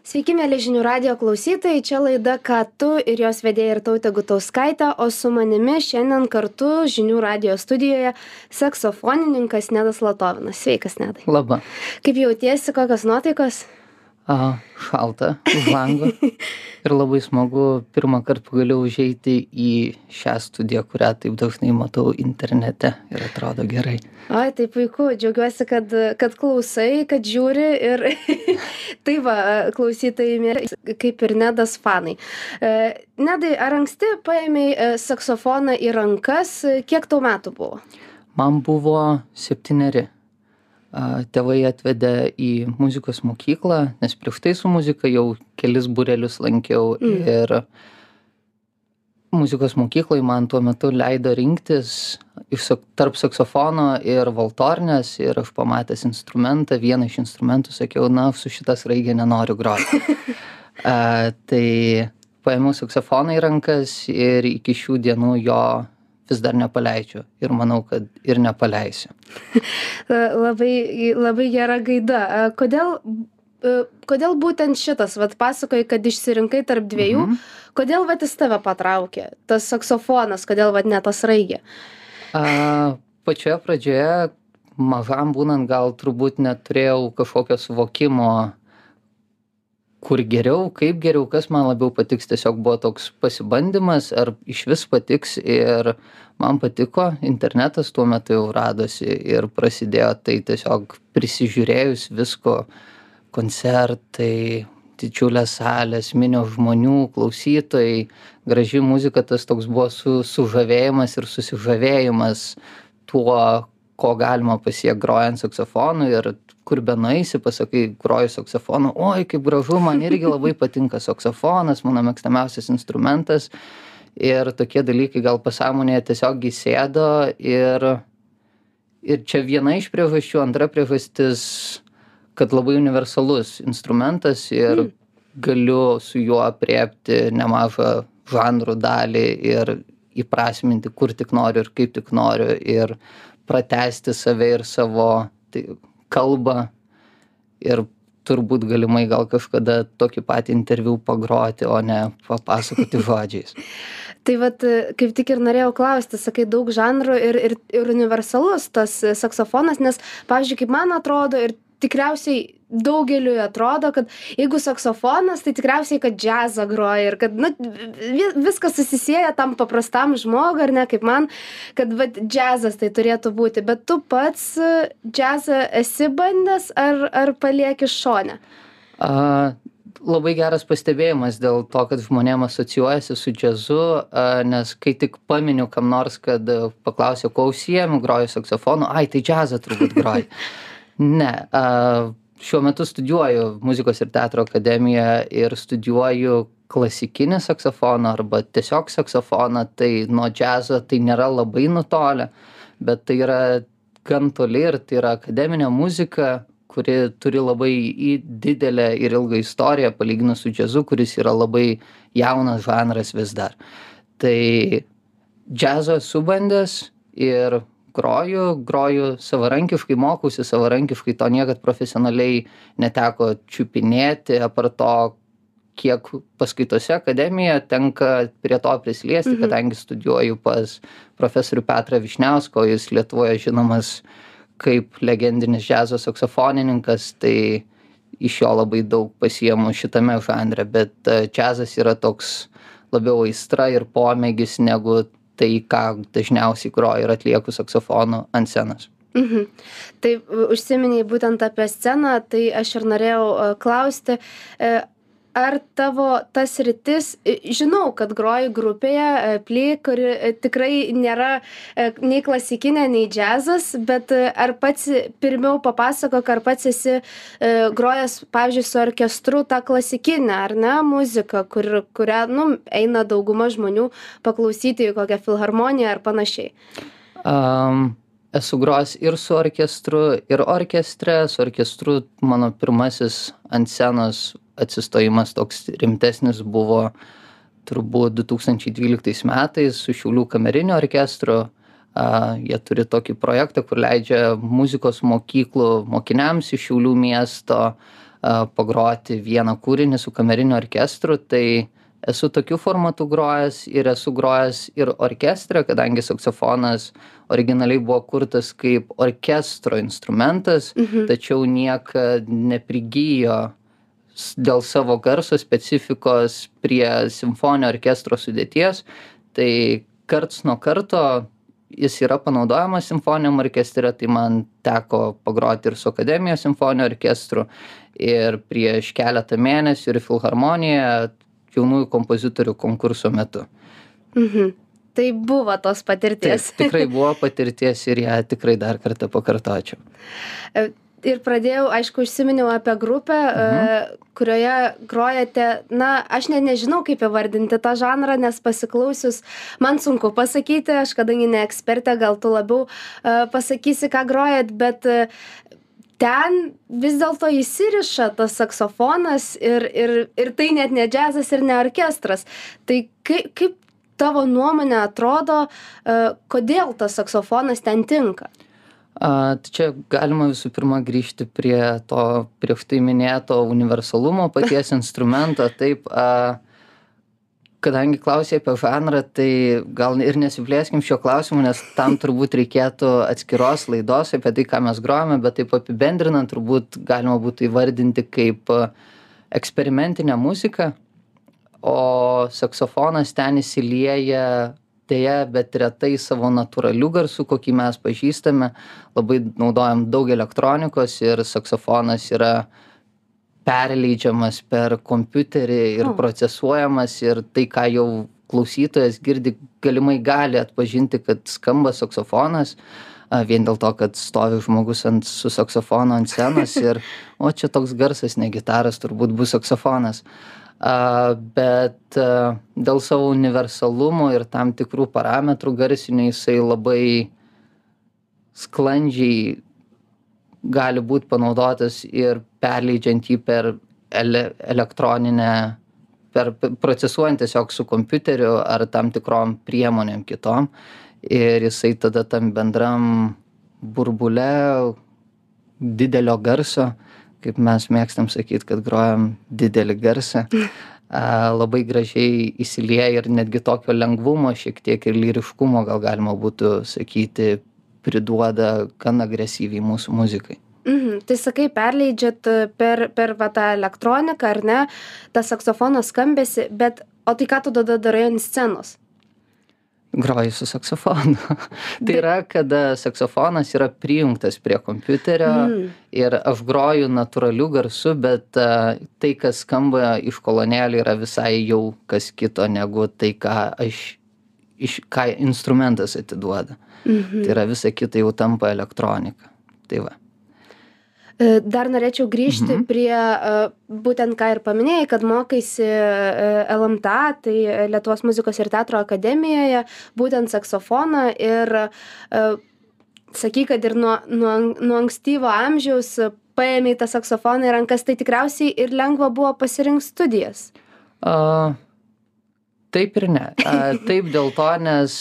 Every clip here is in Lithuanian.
Sveiki, mėly žinių radio klausytojai, čia laida Ką tu ir jos vedėja ir tautė Gutauskaitė, o su manimi šiandien kartu žinių radio studijoje saksofonininkas Nedas Latovinas. Sveikas, Nedai. Labą. Kaip jautiesi, kokios nuotaikos? A, šalta, už lango. ir labai smagu pirmą kartą pagaliau užeiti į šią studiją, kurią taip dažnai matau internete ir atrodo gerai. O, tai puiku, džiaugiuosi, kad, kad klausai, kad žiūri ir tai va, klausytojai, kaip ir nedas fanai. E, nedai, ar anksti paėmėjai e, saksofoną į rankas, kiek tau metų buvo? Man buvo septyneri tėvai atvedė į muzikos mokyklą, nes prieš tai su muzika jau kelis burelius lankiau mm. ir muzikos mokykloje man tuo metu leido rinktis iš, tarp saksofono ir valtornės ir aš pamatęs instrumentą, vieną iš instrumentų sakiau, na, su šitas raigė nenoriu groti. a, tai paėmiau saksofoną į rankas ir iki šių dienų jo vis dar nepaleidžiu ir manau, kad ir nepaleisiu. labai, labai gera gaida. Kodėl, kodėl būtent šitas, vad pasakoji, kad išsirinkai tarp dviejų, mhm. kodėl vad jis tave patraukė, tas saksofonas, kodėl vad ne tas raigė? A, pačioje pradžioje, mažam būnant, gal turbūt neturėjau kažkokio suvokimo, kur geriau, kaip geriau, kas man labiau patiks, tiesiog buvo toks pasibandymas, ar iš vis patiks ir man patiko, internetas tuo metu jau radosi ir prasidėjo tai tiesiog prisižiūrėjus visko, koncertai, didžiulės salės, minio žmonių, klausytojai, graži muzika, tas toks buvo su, sužavėjimas ir susižavėjimas tuo, ko galima pasiekti grojant saksofonu ir kur benueisi, pasakai, groju saksofonu, oi, kaip gražu, man irgi labai patinka saksofonas, mano mėgstamiausias instrumentas. Ir tokie dalykai gal pasąmonėje tiesiog įsėdo ir, ir čia viena iš priežasčių, antra priežastis, kad labai universalus instrumentas ir mm. galiu su juo apriepti nemažą žanrų dalį ir įprasminti, kur tik noriu ir kaip tik noriu ir pratesti save ir savo tai, kalbą ir turbūt galimai gal kažkada tokį patį interviu pagroti, o ne papasakoti žodžiais. tai vat kaip tik ir norėjau klausti, sakai, daug žanrų ir, ir, ir universalus tas saksofonas, nes, pavyzdžiui, kaip man atrodo ir tikriausiai daugeliui atrodo kad jeigu saksofonas tai tikriausiai kad džiazą groja ir kad nu vi viskas susisieja tam paprastam žmogui ar ne kaip man kad vat džiazas tai turėtų būti. Bet tu pats džiazą esi bandęs ar ar palieki šone? A labai geras pastebėjimas dėl to kad žmonėm asocijuojasi su džiazu a nes kai tik paminiu kam nors kad paklausia kuo užsiemi groju saksofonu ai tai džiazą turbūt groji ne a šiuo metu studijuoju muzikos ir teatro akademijoje ir studijuoju klasikinį saksofoną arba tiesiog saksofoną. Tai nuo džiazo tai nėra labai nutolę bet tai yra gan toli ir tai yra akademinė muzika kuri turi labai į didelę ir ilgą istoriją palyginus su džiazu kuris yra labai jaunas žanras vis dar. Tai džiazo esu bandęs ir groju groju savarankiškai mokausi savarankiškai to niekad profesionaliai neteko čiupinėti apart to kiek paskaitose akademijoje tenka prie to prisiliesti Mhm. kadangi studijuoju pas profesorių petrą vyšniauską o jis lietuvoje žinomas kaip legendinis džiazo saksofonininkas tai iš jo labai daug pasiimu šitame žanre bet džiazas yra toks labiau aistra ir pomėgis negu tai ką dažniausiai groju ir atlieku saksofonu ant scenos Mhm. Tai užsiminėjai būtent apie sceną, tai aš ir norėjau e, klausti, e, ar tavo ta sritis žinau kad groji grupėje ply kuri tikrai nėra nei klasikinė nei džiazas bet ar pats pirmiau papasakok ar pats esi grojęs pavyzdžiui su orkestru tą klasikinę ar ne muziką kur kurią nu eina dauguma žmonių paklausyti į kokią filharmoniją ar panašiai? Am esu grojęs ir su orkestru ir orkestre su orkestru mano pirmasis ant scenos atsistojimas toks rimtesnis buvo turbūt du tūkstančiai dvyliktais metais su šiaulių kameriniu orkestru. A jie turi tokį projektą kur leidžia muzikos mokyklų mokiniams iš šiaulių miesto a, pagroti vieną kūrinį su kameriniu orkestru, tai esu tokiu formatu grojęs ir esu grojęs ir orkestre, kadangi saksofonas originaliai buvo kurtas kaip orkestro instrumentas, mhm. tačiau niekada neprigijo dėl savo garso specifikos prie simfoninio orkestro sudėties, tai karts nuo karto jis yra panaudojamas simfoniniam orkestre, tai man teko pagroti ir su Akademijos simfoniniu orkestru ir prieš keletą mėnesių ir filharmoniją jaunųjų kompozitorių konkurso metu. Mhm. Tai buvo tos patirties. Taip, tikrai buvo patirties ir ją tikrai dar kartą pakartočiau. E, ir pradėjau, aišku, užsiminiau apie grupę, e, mhm. kurioje grojate, na, aš net nežinau, kaip įvardinti tą žanrą, nes pasiklausius, man sunku pasakyti, aš kadangi ne ekspertė, gal tu labiau uh, pasakysi, ką grojat, bet ten vis dėlto įsiriša tas saksofonas ir, ir, ir tai net ne džiazas ir ne orkestras. Tai kaip, kaip tavo nuomonė atrodo, uh, kodėl tas saksofonas ten tinka? A, tai čia galima visų pirma grįžti prie to prieš tai minėto universalumo paties instrumento. Taip, a, kadangi klausei apie žanrą tai gal ir nesiplėskim šiuo klausimu nes tam turbūt reikėtų atskiros laidos apie tai ką mes grojame bet taip apibendrinant turbūt galima būtų įvardinti kaip eksperimentinę muziką. O saksofonas ten įsilieja deja bet retai savo natūraliu garsu kokį mes pažįstame. Labai naudojam daug elektronikos ir saksofonas yra perleidžiamas per kompiuterį ir procesuojamas ir tai ką jau klausytojas girdi galimai gali atpažinti kad skamba saksofonas vien dėl to kad stovi žmogus ant su saksofonu ant scenos ir o čia toks garsas ne gitaros turbūt bus saksofonas. A bet a dėl savo universalumo ir tam tikrų parametrų garsinių jisai labai sklandžiai gali būt panaudotas ir perleidžiant jį per ele elektroninę per procesuojant tiesiog su kompiuteriu ar tam tikrom priemonėm kitom ir jisai tada tam bendram burbule didelio garso kaip mes mėgstam sakyt kad grojam didelį garsą a labai gražiai įsilieja ir netgi tokio lengvumo šiek tiek ir lyriškumo gal galima būtų sakyti priduoda gan agresyviai mūsų muzikai. Mhm. Tai sakai, perleidžiat e, per, per va, tą elektroniką, ar ne, tą saksofono skambesi, bet o tai ką tu tada darai ant scenos? Groju su saksofonu. tai yra, kada saksofonas yra prijungtas prie kompiuterio mm. ir aš groju natūraliu garsu, bet uh, tai, kas skamba iš kolonėlių, yra visai jau kas kito negu tai, ką aš, iš, ką instrumentas atiduoda. Mm -hmm. Tai yra visa kita jau tampa elektronika. Tai va. E, dar norėčiau grįžti mhm. prie e, būtent ką ir paminėjai, kad mokaisi e, LMTA, tai Lietuvos muzikos ir teatro akademijoje, būtent saksofoną ir saky, kad ir nuo, nuo, nuo ankstyvo amžiaus paėmė tą saksofoną į rankas, tai tikriausiai ir lengva buvo pasirinkti studijas. Uh, taip ir ne taip dėl to nes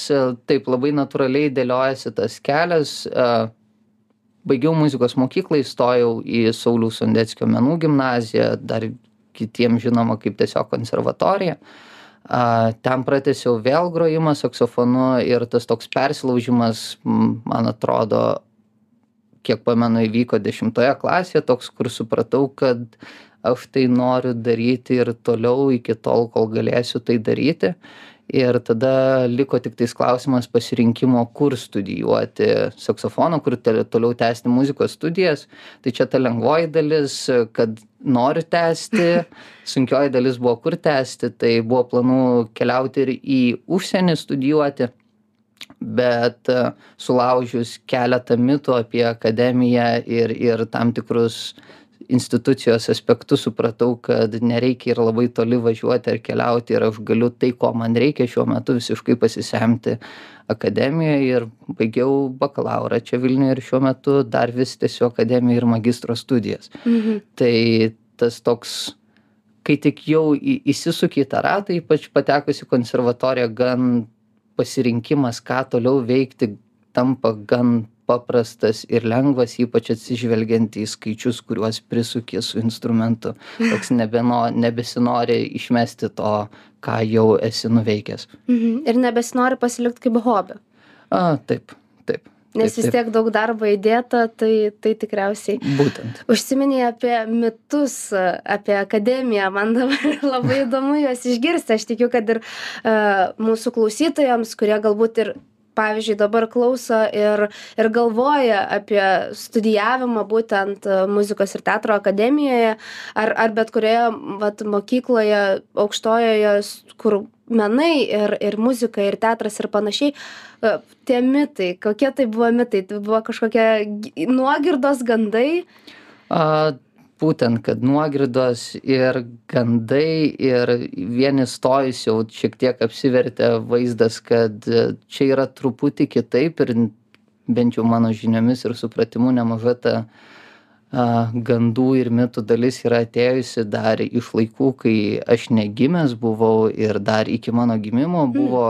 taip labai natūraliai dėliojasi tas kelias baigiau muzikos mokyklą įstojau į sauliaus sondeckio menų gimnaziją dar kitiem žinoma kaip tiesiog konservatorija. A ten pratęsiau vėl grojimą saksofonu ir tas toks persilaužimas man atrodo kiek pamenu įvyko dešimtoje klasėje toks kur supratau kad aš tai noriu daryti ir toliau iki tol kol galėsiu tai daryti ir tada liko tiktais klausimas pasirinkimo kur studijuoti saksofoną kur toliau tęsti muzikos studijas. Tai čia ta lengvoji dalis kad noriu tęsti sunkioji dalis buvo kur tęsti. Tai buvo planų keliauti ir į užsienį studijuoti bet sulaužius keletą mitų apie akademiją ir ir tam tikrus institucijos aspektu supratau kad nereikia ir labai toli važiuoti ar keliauti ir aš galiu tai ko man reikia šiuo metu visiškai pasisemti akademijoj ir baigiau bakalaurą čia vilniuj ir šiuo metu dar vis tęsiu akademijoj ir magistro studijas mhm. tai tas toks kai tik jau į įsisuki į tą ratą ypač patekus į konservatoriją gan pasirinkimas ką toliau veikti tampa gan paprastas ir lengvas ypač atsižvelgiant į skaičius kuriuos prisuki su instrumentu toks nebeno nebesinori išmesti to ką jau esi nuveikęs mhm. ir nebesinori pasilikt kaip hobį a taip taip Nes vis tiek daug darbo įdėta, tai, tai tikriausiai. Būtent. Užsiminė apie mitus, apie akademiją. Man dabar labai įdomu juos išgirsti. Aš tikiu, kad ir uh, mūsų klausytojams, kurie galbūt ir pavyzdžiui dabar klauso ir ir galvoja apie studijavimą būtent e, muzikos ir teatro akademijoje ar ar bet kurioje vat mokykloje aukštojoje kur menai ir ir muzika ir teatras ir panašiai e, tie mitai kokie tai buvo mitai? Tai buvo kažkokie nuogirdos gandai? A būtent kad nuogirdos ir gandai ir vien įstojus jau šiek tiek apsivertė vaizdas kad čia yra truputį kitaip ir bent jau mano žiniomis ir supratimu nemaža ta a, gandų ir mitų dalis yra atėjusi dar iš laikų, kai aš negimęs buvau ir dar iki mano gimimo mm. buvo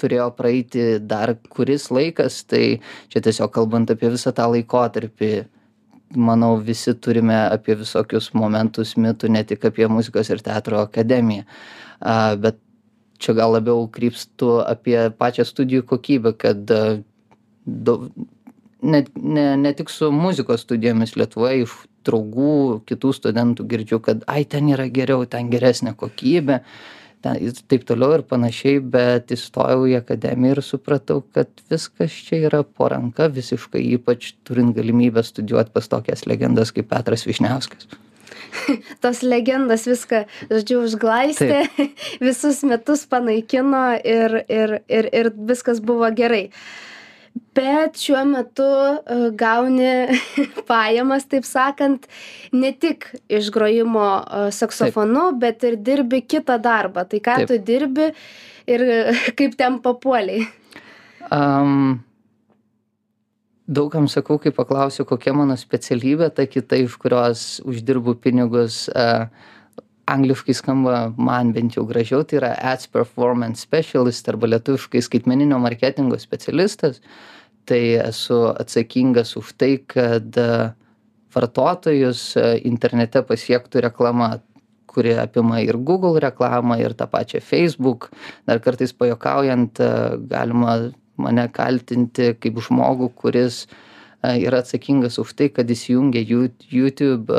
turėjo praeiti dar kuris laikas, tai čia tiesiog kalbant apie visą tą laikotarpį, manau visi turime apie visokius momentus mitų ne tik apie muzikos ir teatro akademiją. A bet čia gal labiau krypstu apie pačią studijų kokybę kad du net ne ne tik su muzikos studijomis lietuvoje iš draugų kitų studentų girdžiu kad ai ten yra geriau ten geresnė kokybė ten ir taip toliau ir panašiai bet įstojau į akademiją ir supratau kad viskas čia yra po ranka visiškai ypač turint galimybę studijuot pas tokias legendas kaip petras vyšniauskas. Tos legendos viską žodžiu užglaistė visus metus panaikino ir ir ir ir viskas buvo gerai bet šiuo metu e, gauni pajamas taip sakant ne tik iš grojimo e, saksofonu bet ir dirbi kitą darbą. Tai ką tu dirbi ir kaip ten papuolei um, daug kam sakau kai paklausiu kokia mano specialybė ta kita iš kurios uždirbu pinigus uh, angliškai skamba man bent jau gražiau tai yra ads performance specialist arba lietuviškai skaitmeninio marketingo specialistas. Tai esu atsakingas už tai kad e, vartotojus e, internete pasiektų reklama kuri apima ir google reklamą ir tą pačią facebook. Dar kartais pajuokaujant e, galima mane kaltinti kaip žmogų kuris yra atsakingas už tai kad įsijungę you youtube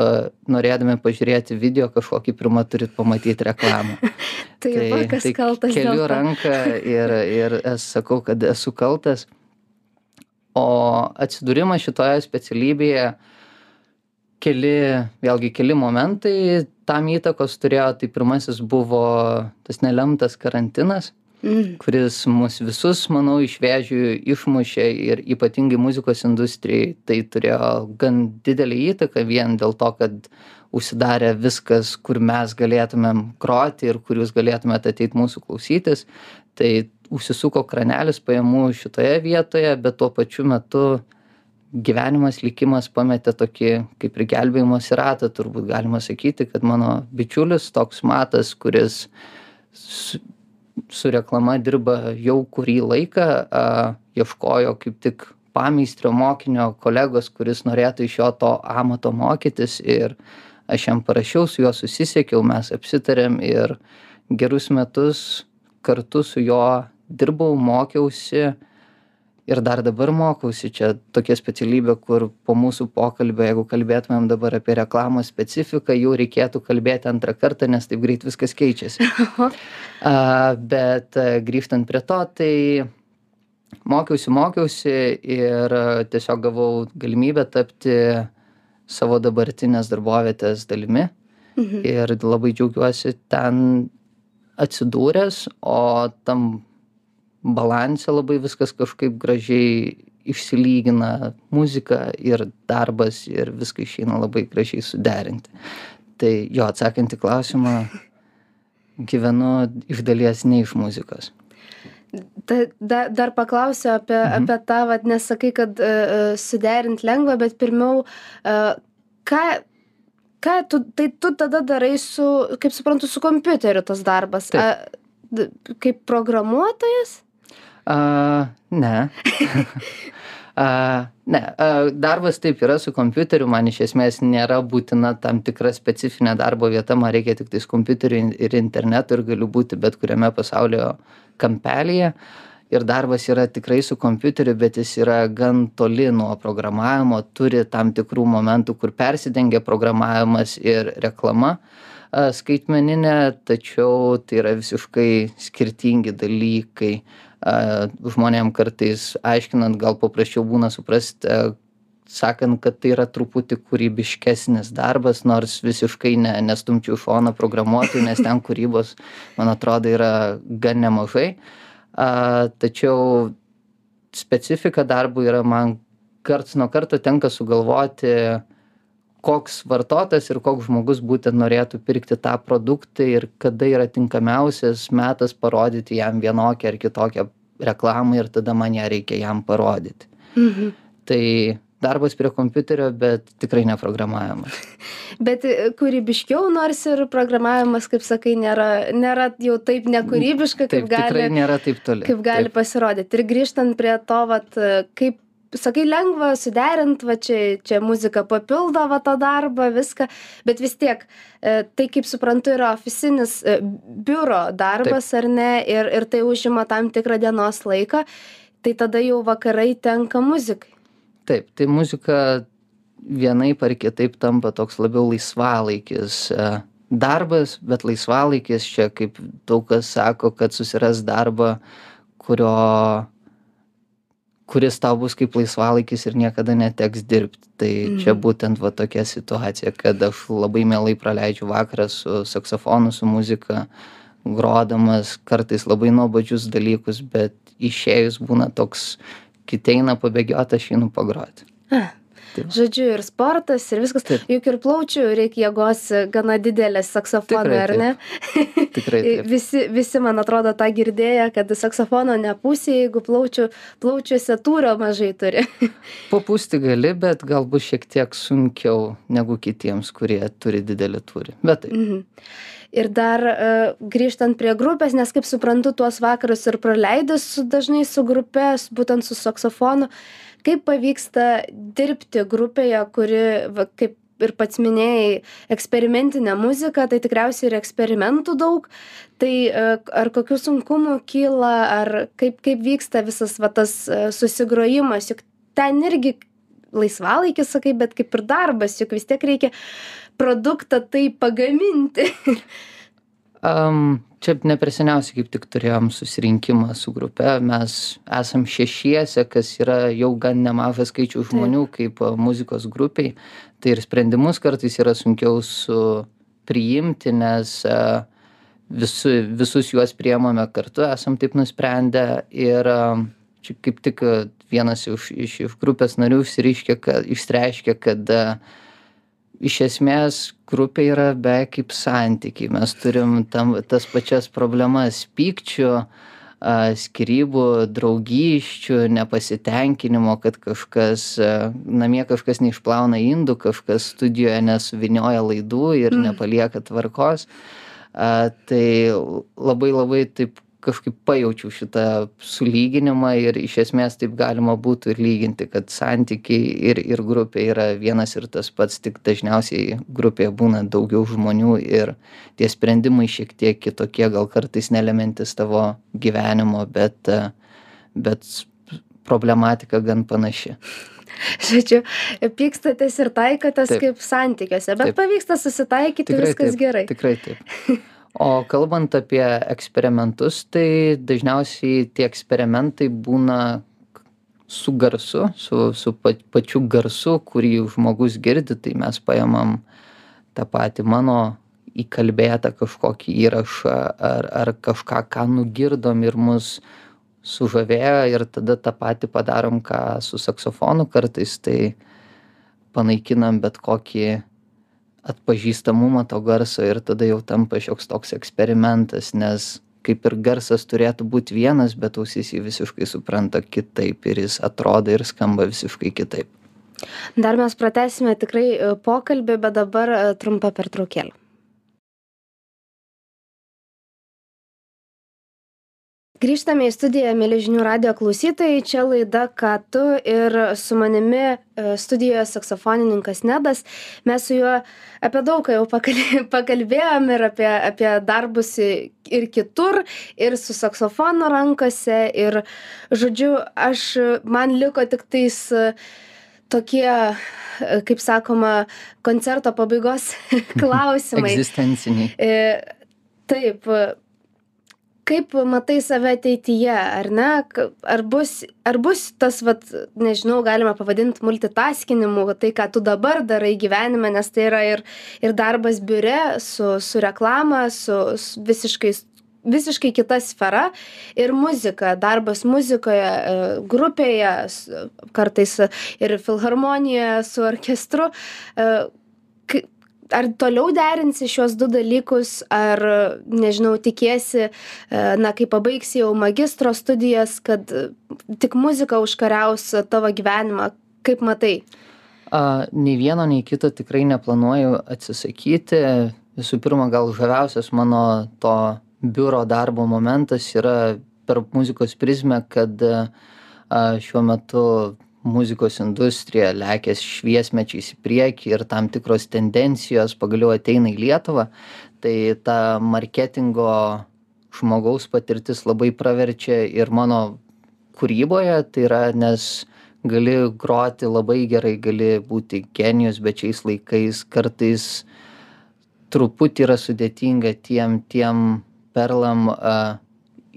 norėdami pažiūrėti video kažkokį pirma turit pamatyt reklamą. Tai va kas tai kaltas dėl keliu to. ranką ir ir sakau kad esu kaltas. O atsidūrimas šitoje specialybėje keli vėlgi keli momentai tam įtakos turėjo. Tai pirmasis buvo tas nelemtas karantinas mm. kuris mus visus manau iš vėžių išmušė ir ypatingai muzikos industrijai tai turėjo gan didelę įtaką vien dėl to kad užsidarė viskas kur mes galėtumėm groti ir kur jūs galėtumėt ateit mūsų klausytis tai užsisuko kranelis pajamų šitoje vietoje bet tuo pačiu metu gyvenimas likimas pametė tokį kaip ir gelbėjimosi ratą turbūt galima sakyti kad mano bičiulis toks matas kuris su reklama dirba jau kurį laiką a ieškojo kaip tik pameistrio mokinio kolegos kuris norėtų iš jo to amato mokytis ir aš jam parašiau su juo susisiekiau mes apsitarėm ir gerus metus kartu su juo dirbau mokiausi ir dar dabar mokausi čia tokia specialybė kur po mūsų pokalbio jeigu kalbėtumėm dabar apie reklamos specifiką jau reikėtų kalbėti antrą kartą nes taip greit viskas keičiasi. A bet grįžtant prie to tai mokiausi mokiausi ir tiesiog gavau galimybę tapti savo dabartinės darbovietės dalimi. Mhm. ir labai džiaugiuosi ten atsidūręs o tam balanse labai viskas kažkaip gražiai išsilygina muzika ir darbas ir viską išeina labai gražiai suderinti tai jo atsakant į klausimą gyvenu iš dalies ne iš muzikos ta da dar paklausiu apie Mhm. apie tą vat nes sakai kad e, e, suderint lengva bet pirmiau e, ką ką tu tai tu tada darai su kaip suprantu su kompiuteriu tas darbas Taip. a kaip programuotojas a ne. A, ne, a, darbas taip yra su kompiuteriu, man iš esmės nėra būtina tam tikra specifinė darbo vieta, man reikia tik tais kompiuteriu ir internetu ir galiu būti bet kuriame pasaulio kampelėje. Ir darbas yra tikrai su kompiuteriu, bet jis yra gan toli nuo programavimo, turi tam tikrų momentų, kur persidengia programavimas ir reklama skaitmeninė, tačiau tai yra visiškai skirtingi dalykai žmonėm kartais aiškinant gal paprasčiau būna suprast, sakant, kad tai yra truputį kūrybiškesnis darbas, nors visiškai ne, nestumčiau šoną programuotojų, nes ten kūrybos, man atrodo, yra gan nemažai. A, tačiau specifika darbų yra man karts nuo karto tenka sugalvoti, koks vartotojas ir koks žmogus būtent norėtų pirkti tą produktą ir kada yra tinkamiausias metas parodyti jam vienokią ar kitokią reklamą ir tada man ją reikia jam parodyti. Mhm. Tai darbas prie kompiuterio, bet tikrai ne programavimas. Bet e, kūrybiškiau, nors ir programavimas, kaip sakai, nėra, nėra jau taip nekūrybiška, kaip taip, gali, tikrai nėra taip toli. Kaip gali taip. pasirodyti. Ir grįžtant prie to, vat, kaip sakai lengva suderint va čia čia muzika papildo va tą darbą viską bet vis tiek e, tai kaip suprantu yra ofisinis e, biuro darbas ar ne ir ir tai užima tam tikrą dienos laiką tai tada jau vakarai tenka muzikai. Taip tai muzika vienaip ar kitaip tampa toks labiau laisvalaikis e, darbas bet laisvalaikis čia kaip daug kas sako kad susiras darbą kurio kuris tau bus kaip laisvalaikis ir niekada neteks dirbt. Tai čia mhm. būtent va tokia situacija kad aš labai mielai praleidžiu vakarą su saksofonu su muzika grodamas kartais labai nuobodžius dalykus bet išėjus būna toks kiti eina pabėgiot aš einu pagrot. Tai žodžiu, ir sportas, ir viskas. Taip. Juk ir plaučių reikia jėgos gana didelės saksofonui, ar ne? Tikrai. Taip. visi, visi, man atrodo, tą girdėję, kad saksofono nepūsė, jeigu plaučių, plaučiuose tūrio mažai turi. Papūsti gali, bet galbūt šiek tiek sunkiau negu kitiems, kurie turi didelį tūrį. Bet taip. Mhm. Ir dar uh, grįžtant prie grupės, nes kaip suprantu, tuos vakarus ir praleidus dažnai su grupė, būtent su saksofonu, kaip pavyksta dirbti grupėje kuri va kaip ir pats minėjai eksperimentinė muzika tai tikriausiai ir eksperimentų daug. Tai e, ar kokių sunkumų kyla ar kaip kaip vyksta visas va tas e, susigrojimas? Juk ten irgi laisvalaikis sakai bet kaip ir darbas juk vis tiek reikia produktą tai pagaminti. Um, čia ne per seniausiai kaip tik turėjom susirinkimą su grupe, mes esam šešiese, kas yra jau gan nemažas skaičių žmonių kaip muzikos grupiai, tai ir sprendimus kartais yra sunkiau su priimti, nes visu, visus juos priemame kartu, esam taip nusprendę. Ir čia kaip tik vienas iš, iš, iš grupės narių išreiškė, kad, išreiškė, kad uh, iš esmės grupė yra beveik kaip santykiai mes turim tam tas pačias problemas pykčių skyrybų draugysčių nepasitenkinimo kad kažkas namie kažkas neišplauna indų kažkas studijoje nesuvynioja laidų ir mm. nepalieka tvarkos tai labai labai taip kažkaip pajaučiau šitą sulyginimą ir iš esmės taip galima būtų ir lyginti kad santykiai ir ir grupė yra vienas ir tas pats tik dažniausiai grupėje būna daugiau žmonių ir tie sprendimai šiek tiek kitokie gal kartais nelemiantys tavo gyvenimo bet bet problematika gan panaši žodžiu pykstatės ir taikotės taip. kaip santykiuose bet taip. pavyksta susitaikyti tikrai viskas taip, gerai tikrai taip o kalbant apie eksperimentus tai dažniausiai tie eksperimentai būna su garsu su su pa pačiu garsu kurį žmogus girdi tai mes paimam tą patį mano įkalbėtą kažkokį įrašą ar ar kažką ką nugirdom ir mus sužavėjo ir tada tą patį padarom ką su saksofonu kartais tai panaikinam bet kokį atpažįstamumą to garso ir tada jau tampa šioks toks eksperimentas nes kaip ir garsas turėtų būt vienas bet ausis jį visiškai supranta kitaip ir jis atrodo ir skamba visiškai kitaip. Dar mes pratęsime tikrai e, pokalbį bet dabar e, trumpa pertraukėlė grįžtame į studiją mieli žinių radijo klausytojai. Čia laida ką tu ir su manimi e, studijoje saksofonininkas nedas. Mes su juo apie daug ką jau pakal pakalbėjom ir apie apie darbus ir kitur ir su saksofonu rankose. Ir žodžiu aš man liko tiktais e, tokie e, kaip sakoma koncerto pabaigos klausimai. Egzistenciniai. Taip kaip matai save ateityje ar ne? Ar bus ar bus tas vat nežinau galima pavadint multitaskinimu va tai ką tu dabar darai gyvenime nes tai yra ir ir darbas biure su su reklama su visiškai visiškai kita sfera. Ir muzika darbas muzikoje e, grupėje kartais ir filharmonijoje su orkestru. E, ar toliau derinsi šiuos du dalykus ar nežinau tikiesi e, na kai pabaigsi jau magistro studijas kad tik muzika užkariaus tavo gyvenimą? Kaip matai? A, nei vieno nei kito tikrai neplanuoju atsisakyti. Visų pirma gal žaviausias mano to biuro darbo momentas yra per muzikos prizmę kad a, šiuo metu muzikos industrija lekia šviesmečiais į priekį ir tam tikros tendencijos pagaliau ateina į lietuvą tai ta marketingo žmogaus patirtis labai praverčia ir mano kūryboje tai yra nes gali groti labai gerai gali būti genijus bet šiais laikais kartais truputį yra sudėtinga tiem tiem perlam a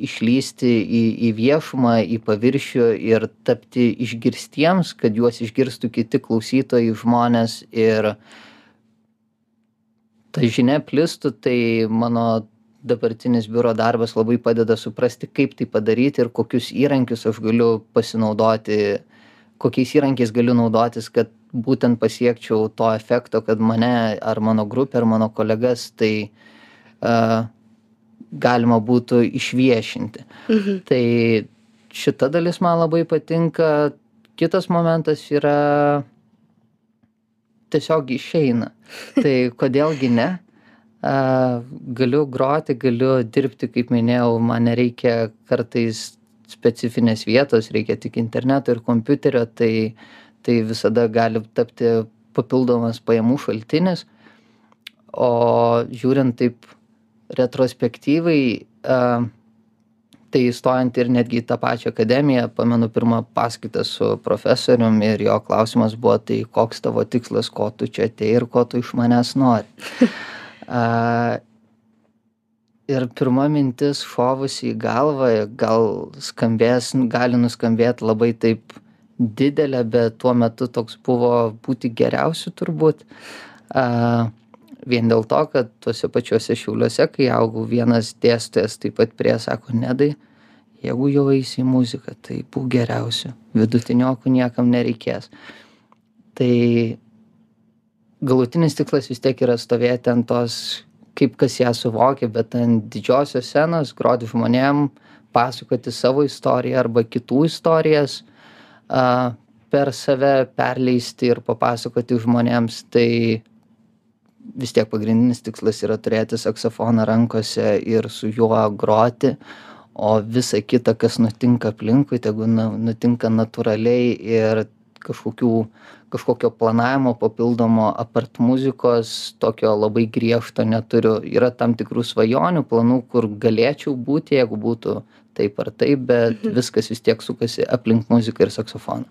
išlįsti į į viešumą į paviršių ir tapti išgirstiems kad juos išgirstų kiti klausytojai žmonės. Ir ta žinia plistų tai mano dabartinis biuro darbas labai padeda suprasti kaip tai padaryti ir kokius įrankius aš galiu pasinaudoti kokiais įrankiais galiu naudotis kad būtent pasiekčiau to efekto kad mane ar mano grupę ar mano kolegas tai a galima būtų išviešinti. Mhm. Tai šita dalis man labai patinka. Kitas momentas yra tiesiog išeina. Tai kodėlgi ne? A, galiu groti, galiu dirbti, kaip minėjau, man nereikia kartais specifinės vietos, reikia tik interneto ir kompiuterio, tai, tai visada gali tapti papildomas pajamų šaltinis. O žiūrint taip retrospektyvai a, tai įstojant ir netgi į tą pačią akademiją, pamenu pirmą paskaitą su profesorium ir jo klausimas buvo, tai koks tavo tikslas, ko tu čia atei ir ko tu iš manęs nori. A, ir pirma mintis šovusi į galvą, gal skambės, gali nuskambėti labai taip didelė, bet tuo metu toks buvo būti geriausiu turbūt. A, vien dėl to kad tuose pačiuose šiauliuose kai augau vienas dėstytojas taip pat priėjo sako nedai jeigu jau eisi į muziką tai būk geriausiu. Vidutiniokų niekam nereikės. Tai galutinis tikslas vis tiek yra stovėti ant tos kaip kas ją suvokia bet ant didžiosios scenos groti žmonėm pasakoti savo istoriją arba kitų istorijas per save perleisti ir papasakoti žmonėms. Tai vis tiek pagrindinis tikslas yra turėti saksofoną rankose ir su juo groti o visa kita kas nutinka aplinkui tegu nu nutinka natūraliai ir kažkokių kažkokio planavimo papildomo apart muzikos tokio labai griežto neturiu yra tam tikrų svajonių planų kur galėčiau būti jeigu būtų taip ar taip bet mhm. viskas vis tiek sukasi aplink muziką ir saksofoną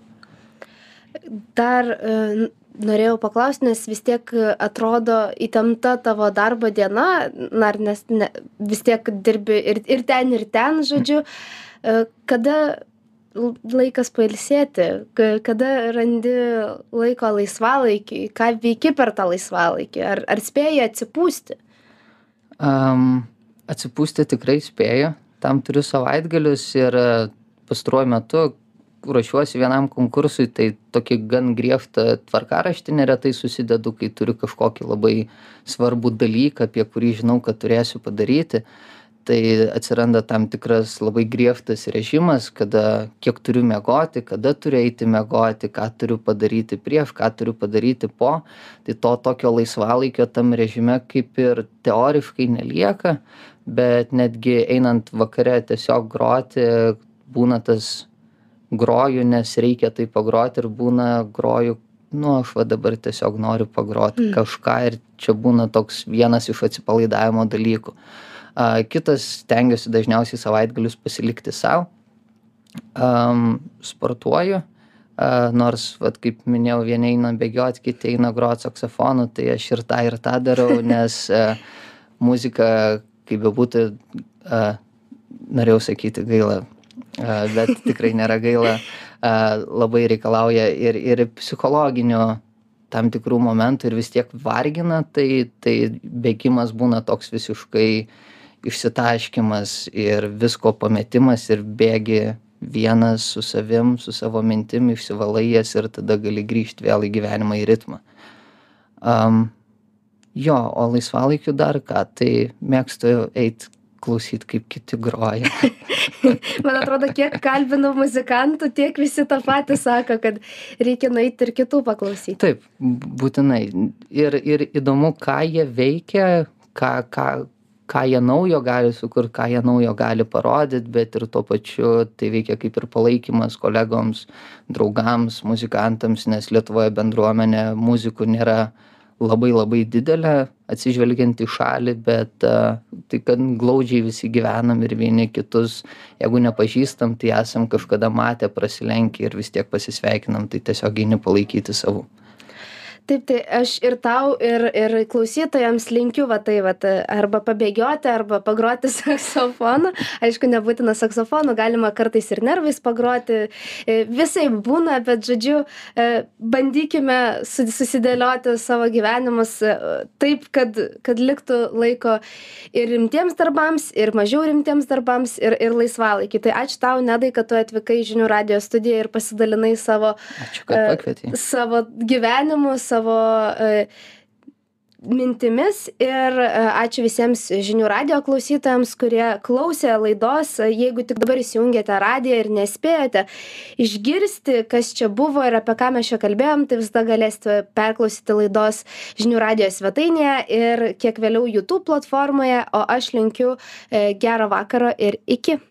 dar e, norėjau paklaust nes vis tiek atrodo įtempta tavo darbo diena na nes ne vis tiek dirbi ir ir ten ir ten žodžiu. E, kada laikas pailsėti? Kada randi laiko laisvalaikiui ką veiki per tą laisvalaikį? Ar ar spėji atsipūsti? Um, atsipūsti tikrai spėju. Tam turiu savaitgalius ir pastaruoju metu ruošiuosi vienam konkursui tai tokį gan griežtą tvarkaraštį neretai susidedu kai turiu kažkokį labai svarbų dalyką apie kurį žinau kad turėsiu padaryti. Tai atsiranda tam tikras labai griežtas režimas kada kiek turiu miegoti kada turiu eiti miegoti ką turiu padaryti prieš ką turiu padaryti po. Tai to tokio laisvalaikio tam režime kaip ir teoriškai nelieka bet netgi einant vakare tiesiog groti būna tas groju nes reikia tai pagroti ir būna groju nu aš va dabar tiesiog noriu pagrot kažką ir čia būna toks vienas iš atsipalaidavimo dalykų. A kitas stengiuosi dažniausiai savaitgalius pasilikti sau. Am sportuoju. A nors vat kaip minėjau vieni eina bėgiot kiti eina grot saksofonu tai aš ir tą ir tą darau nes a muzika kaip bebūtų a norėjau sakyti gaila bet tikrai nėra gaila. Labai reikalauja ir ir psichologinių tam tikrų momentų ir vis tiek vargina tai tai bėgimas būna toks visiškai išsitaškymas ir visko pametimas ir bėgi vienas su savim su savo mintim išsivalai jas ir tada gali grįžt vėl į gyvenimą į ritmą. Am jo o laisvalaikiu dar ką tai mėgstu eit klausyt kaip kiti groja Man atrodo, kiek kalbinau muzikantų, tiek visi tą patį sako, kad reikia nueiti ir kitų paklausyti. Taip, būtinai. Ir, ir įdomu, ką jie veikia, ką, ką, ką jie naujo gali sukurti, ką jie naujo gali parodyti, bet ir tuo pačiu tai veikia kaip ir palaikymas kolegoms, draugams, muzikantams, nes Lietuvoje bendruomenė muzikų nėra labai labai didelė atsižvelgiant į šalį bet tai kad glaudžiai visi gyvenam ir vieni kitus jeigu nepažįstam tai esam kažkada matę prasilenkę ir vis tiek pasisveikinam tai tiesiog eini palaikyti savų taip tai aš ir tau ir ir klausytojams linkiu va tai vat arba pabėgioti arba pagroti saksofonu. Aišku nebūtina saksofonu galima kartais ir nervais pagroti. E, visaip būna bet žodžiu e, bandykime su susidėlioti savo gyvenimus e, taip kad kad liktų laiko ir rimtiems darbams ir mažiau rimtiems darbams ir ir laisvalaikiui. Tai ačiū tau nedai kad tu atvykai į žinių radijo studiją ir pasidalinai savo ačiū kad pakvietei. savo gyvenimu savo savo e, mintimis ir e, ačiū visiems žinių radijo klausytojams, kurie klausė laidos. Jeigu tik dabar įsijungėte radiją ir nespėjote išgirsti, kas čia buvo ir apie ką mes čia kalbėjom, tai visada galėsite perklausyti laidos žinių radijo svetainėje ir kiek vėliau YouTube platformoje, o aš linkiu e, gerą vakarą ir iki.